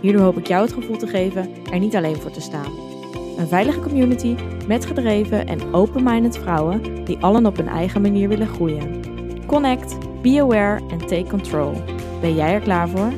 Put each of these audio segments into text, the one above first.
Hierdoor hoop ik jou het gevoel te geven er niet alleen voor te staan. Een veilige community met gedreven en open-minded vrouwen die allen op hun eigen manier willen groeien. Connect, be aware en take control. Ben jij er klaar voor?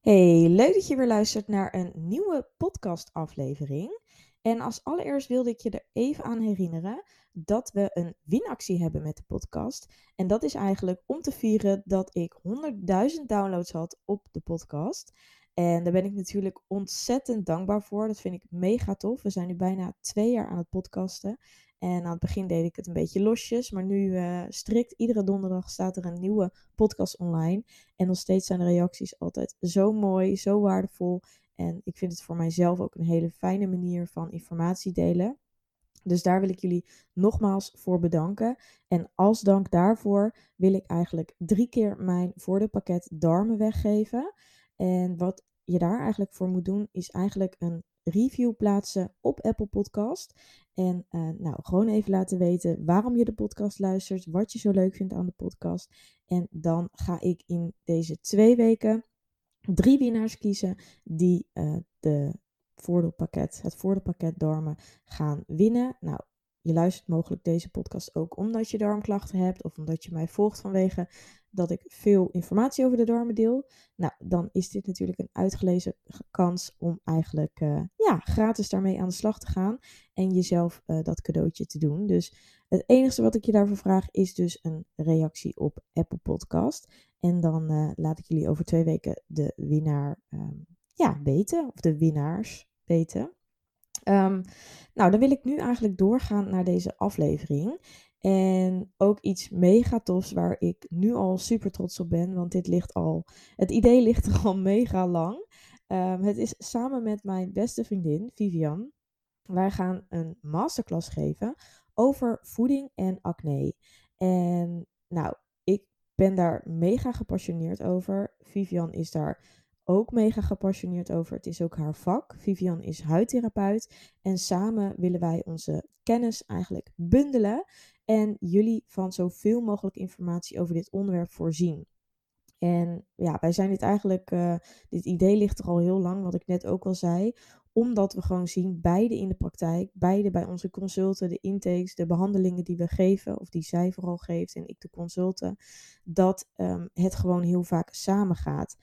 Hey, leuk dat je weer luistert naar een nieuwe podcastaflevering. En als allereerst wilde ik je er even aan herinneren dat we een winactie hebben met de podcast. En dat is eigenlijk om te vieren dat ik 100.000 downloads had op de podcast. En daar ben ik natuurlijk ontzettend dankbaar voor. Dat vind ik mega tof. We zijn nu bijna twee jaar aan het podcasten. En aan het begin deed ik het een beetje losjes. Maar nu uh, strikt iedere donderdag staat er een nieuwe podcast online. En nog steeds zijn de reacties altijd zo mooi, zo waardevol. En ik vind het voor mijzelf ook een hele fijne manier van informatie delen. Dus daar wil ik jullie nogmaals voor bedanken. En als dank daarvoor wil ik eigenlijk drie keer mijn voordeelpakket darmen weggeven. En wat je daar eigenlijk voor moet doen, is eigenlijk een review plaatsen op Apple Podcast. En uh, nou, gewoon even laten weten waarom je de podcast luistert, wat je zo leuk vindt aan de podcast. En dan ga ik in deze twee weken drie winnaars kiezen die uh, de voordeelpakket, het voordeelpakket darmen gaan winnen. Nou, je luistert mogelijk deze podcast ook omdat je darmklachten hebt of omdat je mij volgt vanwege dat ik veel informatie over de darmen deel. Nou, dan is dit natuurlijk een uitgelezen kans om eigenlijk uh, ja, gratis daarmee aan de slag te gaan en jezelf uh, dat cadeautje te doen. Dus het enige wat ik je daarvoor vraag is dus een reactie op Apple Podcast. En dan uh, laat ik jullie over twee weken de winnaar um, ja, weten, of de winnaars weten. Um, nou, dan wil ik nu eigenlijk doorgaan naar deze aflevering. En ook iets mega tofs waar ik nu al super trots op ben, want dit ligt al, het idee ligt er al mega lang. Um, het is samen met mijn beste vriendin Vivian. Wij gaan een masterclass geven over voeding en acne. En nou, ben daar mega gepassioneerd over. Vivian is daar ook mega gepassioneerd over. Het is ook haar vak. Vivian is huidtherapeut. En samen willen wij onze kennis eigenlijk bundelen. En jullie van zoveel mogelijk informatie over dit onderwerp voorzien. En ja, wij zijn dit eigenlijk, uh, dit idee ligt er al heel lang, wat ik net ook al zei. Omdat we gewoon zien, beide in de praktijk, beide bij onze consulten, de intakes, de behandelingen die we geven, of die zij vooral geeft en ik de consulten, dat um, het gewoon heel vaak samengaat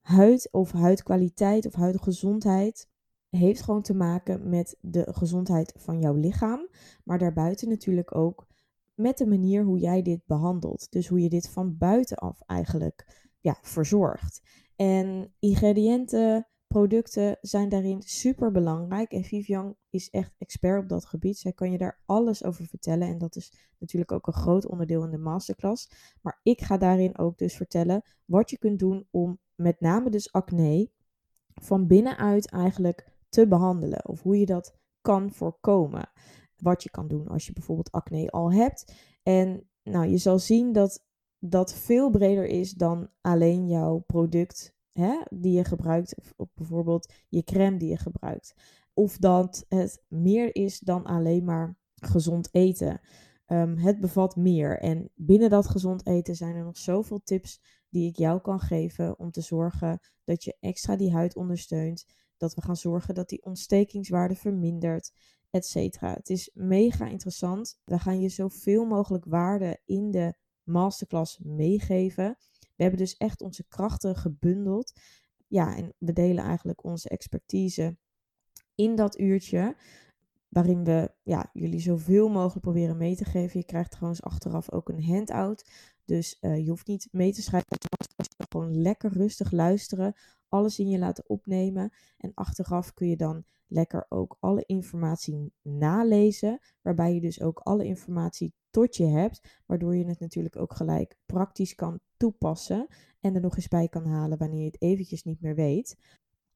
huid of huidkwaliteit of huidgezondheid heeft gewoon te maken met de gezondheid van jouw lichaam. Maar daarbuiten natuurlijk ook met de manier hoe jij dit behandelt. Dus hoe je dit van buitenaf eigenlijk ja, verzorgt. En ingrediënten, producten zijn daarin super belangrijk. En Vivian is echt expert op dat gebied. Zij kan je daar alles over vertellen. En dat is natuurlijk ook een groot onderdeel in de masterclass. Maar ik ga daarin ook dus vertellen wat je kunt doen om met name dus acne van binnenuit eigenlijk te behandelen. Of hoe je dat kan voorkomen. Wat je kan doen als je bijvoorbeeld acne al hebt. En nou, je zal zien dat dat veel breder is dan alleen jouw product hè, die je gebruikt. Of bijvoorbeeld je crème die je gebruikt. Of dat het meer is dan alleen maar gezond eten. Um, het bevat meer. En binnen dat gezond eten zijn er nog zoveel tips die ik jou kan geven om te zorgen dat je extra die huid ondersteunt. Dat we gaan zorgen dat die ontstekingswaarde vermindert, etc. Het is mega interessant. We gaan je zoveel mogelijk waarde in de masterclass meegeven. We hebben dus echt onze krachten gebundeld. Ja, en we delen eigenlijk onze expertise in dat uurtje. Waarin we ja, jullie zoveel mogelijk proberen mee te geven. Je krijgt trouwens achteraf ook een handout dus uh, je hoeft niet mee te schrijven. Gewoon lekker rustig luisteren. Alles in je laten opnemen. En achteraf kun je dan lekker ook alle informatie nalezen, waarbij je dus ook alle informatie tot je hebt, waardoor je het natuurlijk ook gelijk praktisch kan toepassen en er nog eens bij kan halen wanneer je het eventjes niet meer weet.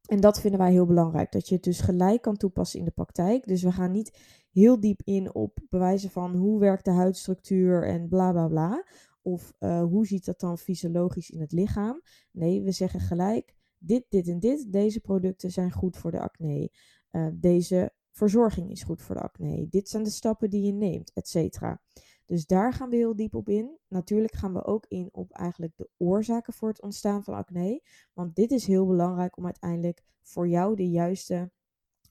En dat vinden wij heel belangrijk, dat je het dus gelijk kan toepassen in de praktijk. Dus we gaan niet heel diep in op bewijzen van hoe werkt de huidstructuur en bla bla bla. Of uh, hoe ziet dat dan fysiologisch in het lichaam? Nee, we zeggen gelijk: dit, dit en dit. Deze producten zijn goed voor de acne. Uh, deze verzorging is goed voor de acne. Dit zijn de stappen die je neemt, et cetera. Dus daar gaan we heel diep op in. Natuurlijk gaan we ook in op eigenlijk de oorzaken voor het ontstaan van acne. Want dit is heel belangrijk om uiteindelijk voor jou de juiste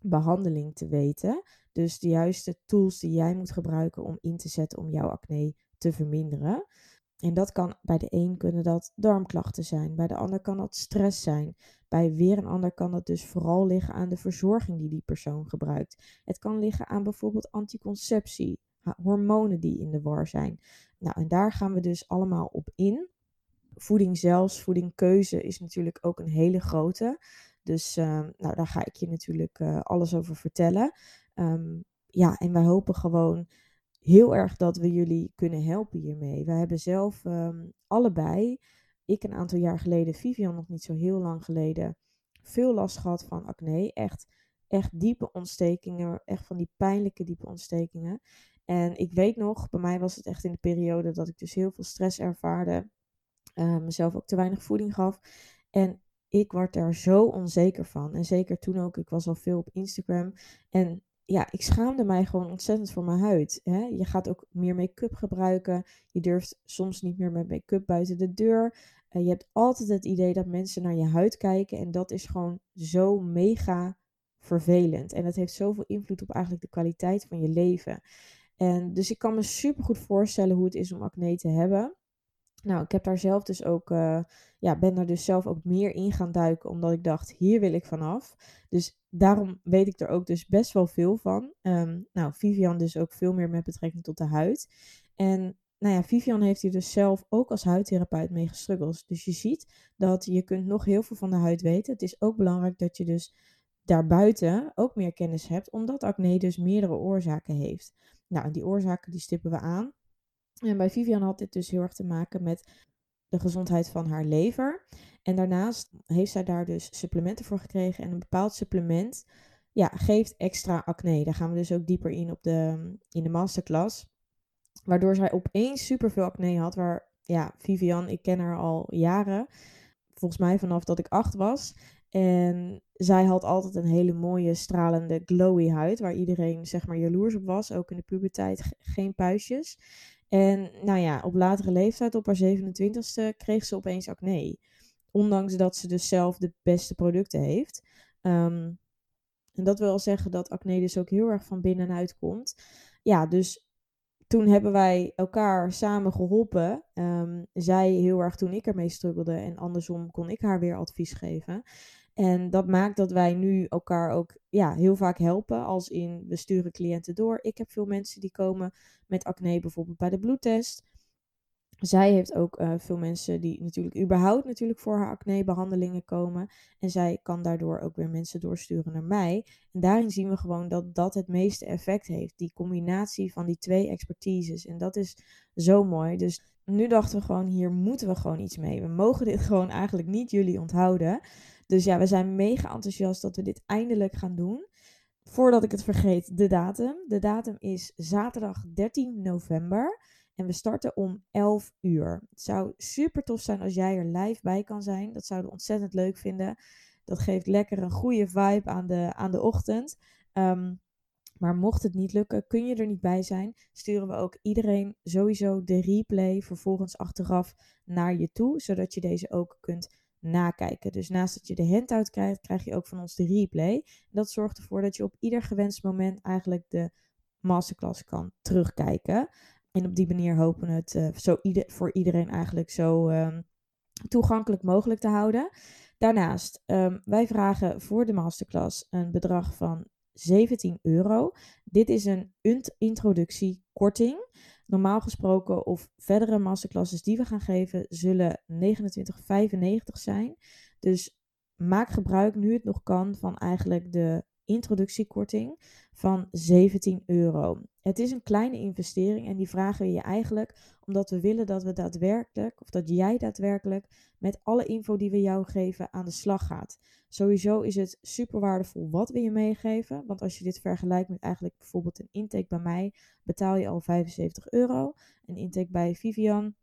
behandeling te weten. Dus de juiste tools die jij moet gebruiken om in te zetten om jouw acne te verminderen. En dat kan bij de een kunnen dat darmklachten zijn, bij de ander kan dat stress zijn. Bij weer een ander kan dat dus vooral liggen aan de verzorging die die persoon gebruikt. Het kan liggen aan bijvoorbeeld anticonceptie, hormonen die in de war zijn. Nou, en daar gaan we dus allemaal op in. Voeding zelfs, voedingkeuze is natuurlijk ook een hele grote. Dus uh, nou, daar ga ik je natuurlijk uh, alles over vertellen. Um, ja, en wij hopen gewoon heel erg dat we jullie kunnen helpen hiermee. Wij hebben zelf um, allebei, ik een aantal jaar geleden, Vivian nog niet zo heel lang geleden, veel last gehad van acne. Echt, echt diepe ontstekingen, echt van die pijnlijke diepe ontstekingen. En ik weet nog, bij mij was het echt in de periode dat ik dus heel veel stress ervaarde, uh, mezelf ook te weinig voeding gaf. En ik word daar zo onzeker van. En zeker toen ook, ik was al veel op Instagram. En ja, ik schaamde mij gewoon ontzettend voor mijn huid. Hè? Je gaat ook meer make-up gebruiken. Je durft soms niet meer met make-up buiten de deur. Uh, je hebt altijd het idee dat mensen naar je huid kijken. En dat is gewoon zo mega vervelend. En dat heeft zoveel invloed op eigenlijk de kwaliteit van je leven. En dus ik kan me super goed voorstellen hoe het is om acne te hebben. Nou, ik heb daar zelf dus ook, uh, ja, ben daar dus zelf ook meer in gaan duiken, omdat ik dacht, hier wil ik vanaf. Dus daarom weet ik er ook dus best wel veel van. Um, nou, Vivian dus ook veel meer met betrekking tot de huid. En nou ja, Vivian heeft hier dus zelf ook als huidtherapeut mee gestruggeld. Dus je ziet dat je kunt nog heel veel van de huid weten. Het is ook belangrijk dat je dus daarbuiten ook meer kennis hebt, omdat acne dus meerdere oorzaken heeft. Nou, die oorzaken die stippen we aan. En bij Vivian had dit dus heel erg te maken met de gezondheid van haar lever. En daarnaast heeft zij daar dus supplementen voor gekregen. En een bepaald supplement ja, geeft extra acne. Daar gaan we dus ook dieper in op de, in de masterclass. Waardoor zij opeens superveel acne had. Waar, ja, Vivian, ik ken haar al jaren. Volgens mij vanaf dat ik acht was. En zij had altijd een hele mooie, stralende, glowy huid. Waar iedereen, zeg maar, jaloers op was. Ook in de puberteit geen puistjes. En nou ja, op latere leeftijd, op haar 27ste, kreeg ze opeens acne. Ondanks dat ze dus zelf de beste producten heeft. Um, en dat wil zeggen dat acne dus ook heel erg van binnenuit komt. Ja, dus toen hebben wij elkaar samen geholpen. Um, zij heel erg toen ik ermee struggelde en andersom kon ik haar weer advies geven. En dat maakt dat wij nu elkaar ook ja, heel vaak helpen. Als in, we sturen cliënten door. Ik heb veel mensen die komen met acne bijvoorbeeld bij de bloedtest. Zij heeft ook uh, veel mensen die natuurlijk überhaupt natuurlijk voor haar acne behandelingen komen. En zij kan daardoor ook weer mensen doorsturen naar mij. En daarin zien we gewoon dat dat het meeste effect heeft. Die combinatie van die twee expertises. En dat is zo mooi. Dus nu dachten we gewoon, hier moeten we gewoon iets mee. We mogen dit gewoon eigenlijk niet jullie onthouden. Dus ja, we zijn mega enthousiast dat we dit eindelijk gaan doen. Voordat ik het vergeet, de datum. De datum is zaterdag 13 november. En we starten om 11 uur. Het zou super tof zijn als jij er live bij kan zijn. Dat zouden we ontzettend leuk vinden. Dat geeft lekker een goede vibe aan de, aan de ochtend. Um, maar mocht het niet lukken, kun je er niet bij zijn, sturen we ook iedereen sowieso de replay vervolgens achteraf naar je toe, zodat je deze ook kunt nakijken. Dus naast dat je de handout krijgt, krijg je ook van ons de replay. Dat zorgt ervoor dat je op ieder gewenst moment eigenlijk de masterclass kan terugkijken. En op die manier hopen we het uh, zo ieder, voor iedereen eigenlijk zo um, toegankelijk mogelijk te houden. Daarnaast, um, wij vragen voor de masterclass een bedrag van 17 euro. Dit is een introductiekorting. Normaal gesproken of verdere masterclasses die we gaan geven zullen 29,95 zijn. Dus maak gebruik nu het nog kan van eigenlijk de introductiekorting van 17 euro. Het is een kleine investering en die vragen we je eigenlijk omdat we willen dat we daadwerkelijk, of dat jij daadwerkelijk met alle info die we jou geven aan de slag gaat. Sowieso is het super waardevol wat we je meegeven, want als je dit vergelijkt met eigenlijk bijvoorbeeld een intake bij mij, betaal je al 75 euro. Een intake bij Vivian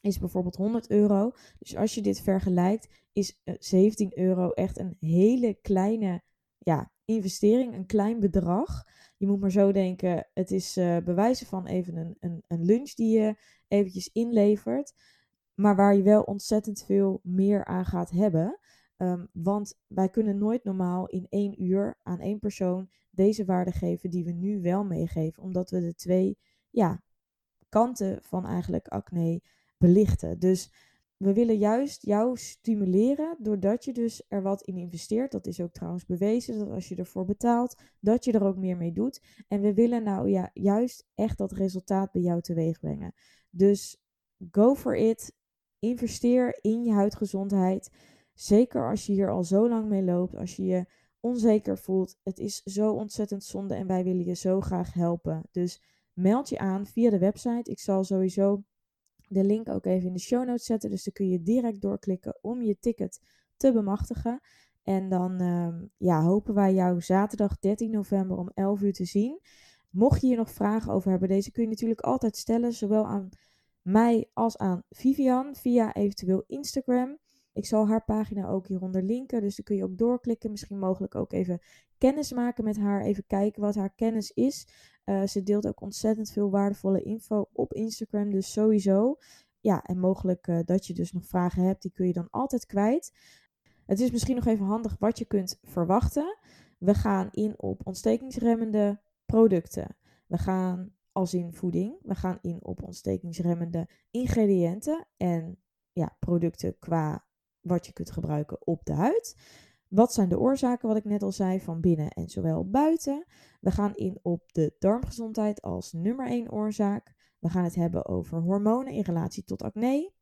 is bijvoorbeeld 100 euro. Dus als je dit vergelijkt, is 17 eh, euro echt een hele kleine ja, investering, een klein bedrag. Je moet maar zo denken, het is uh, bewijzen van even een, een, een lunch die je eventjes inlevert. Maar waar je wel ontzettend veel meer aan gaat hebben. Um, want wij kunnen nooit normaal in één uur aan één persoon deze waarde geven die we nu wel meegeven. Omdat we de twee ja, kanten van eigenlijk acne belichten. Dus we willen juist jou stimuleren doordat je dus er wat in investeert. Dat is ook trouwens bewezen dat als je ervoor betaalt, dat je er ook meer mee doet. En we willen nou ja, juist echt dat resultaat bij jou teweeg brengen. Dus go for it. Investeer in je huidgezondheid. Zeker als je hier al zo lang mee loopt, als je je onzeker voelt. Het is zo ontzettend zonde en wij willen je zo graag helpen. Dus meld je aan via de website. Ik zal sowieso de link ook even in de show notes zetten. Dus dan kun je direct doorklikken om je ticket te bemachtigen. En dan ehm, ja, hopen wij jou zaterdag 13 november om 11 uur te zien. Mocht je hier nog vragen over hebben, deze kun je natuurlijk altijd stellen, zowel aan mij als aan Vivian via eventueel Instagram. Ik zal haar pagina ook hieronder linken, dus dan kun je ook doorklikken. Misschien mogelijk ook even kennis maken met haar, even kijken wat haar kennis is. Uh, ze deelt ook ontzettend veel waardevolle info op Instagram, dus sowieso. Ja, en mogelijk uh, dat je dus nog vragen hebt, die kun je dan altijd kwijt. Het is misschien nog even handig wat je kunt verwachten. We gaan in op ontstekingsremmende producten. We gaan als in voeding. We gaan in op ontstekingsremmende ingrediënten en ja, producten qua wat je kunt gebruiken op de huid. Wat zijn de oorzaken, wat ik net al zei, van binnen en zowel buiten? We gaan in op de darmgezondheid als nummer 1 oorzaak. We gaan het hebben over hormonen in relatie tot acne.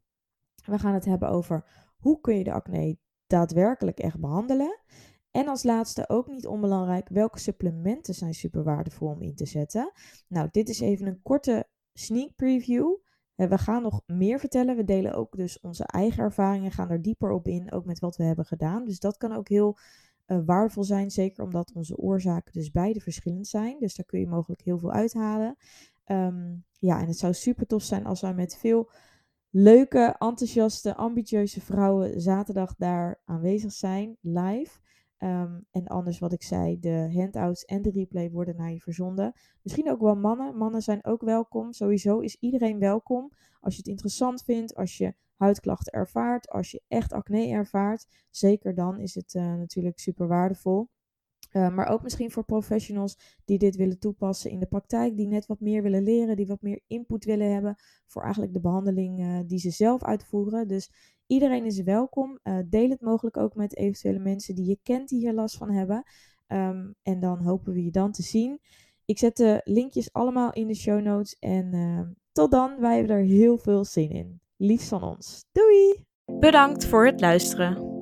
We gaan het hebben over hoe kun je de acne daadwerkelijk echt behandelen. En als laatste, ook niet onbelangrijk, welke supplementen zijn super waardevol om in te zetten? Nou, dit is even een korte sneak preview. Eh, we gaan nog meer vertellen. We delen ook dus onze eigen ervaringen, gaan er dieper op in, ook met wat we hebben gedaan. Dus dat kan ook heel uh, waardevol zijn, zeker omdat onze oorzaken dus beide verschillend zijn. Dus daar kun je mogelijk heel veel uithalen. Um, ja, en het zou super tof zijn als wij met veel leuke, enthousiaste, ambitieuze vrouwen zaterdag daar aanwezig zijn, live. Ehm, en anders wat ik zei, de handouts en de replay worden naar je verzonden. Misschien ook wel mannen. Mannen zijn ook welkom. Sowieso is iedereen welkom. Als je het interessant vindt, als je huidklachten ervaart, als je echt acne ervaart. Zeker dan is het uh, natuurlijk super waardevol. Uh, maar ook misschien voor professionals die dit willen toepassen in de praktijk, die net wat meer willen leren, die wat meer input willen hebben voor eigenlijk de behandeling uh, die ze zelf uitvoeren. Dus Iedereen is welkom. Uh, deel het mogelijk ook met eventuele mensen die je kent die hier last van hebben. Um, en dan hopen we je dan te zien. Ik zet de linkjes allemaal in de show notes. En tot dan, wij hebben er heel veel zin in. Liefst van ons. Doei! Bedankt voor het luisteren.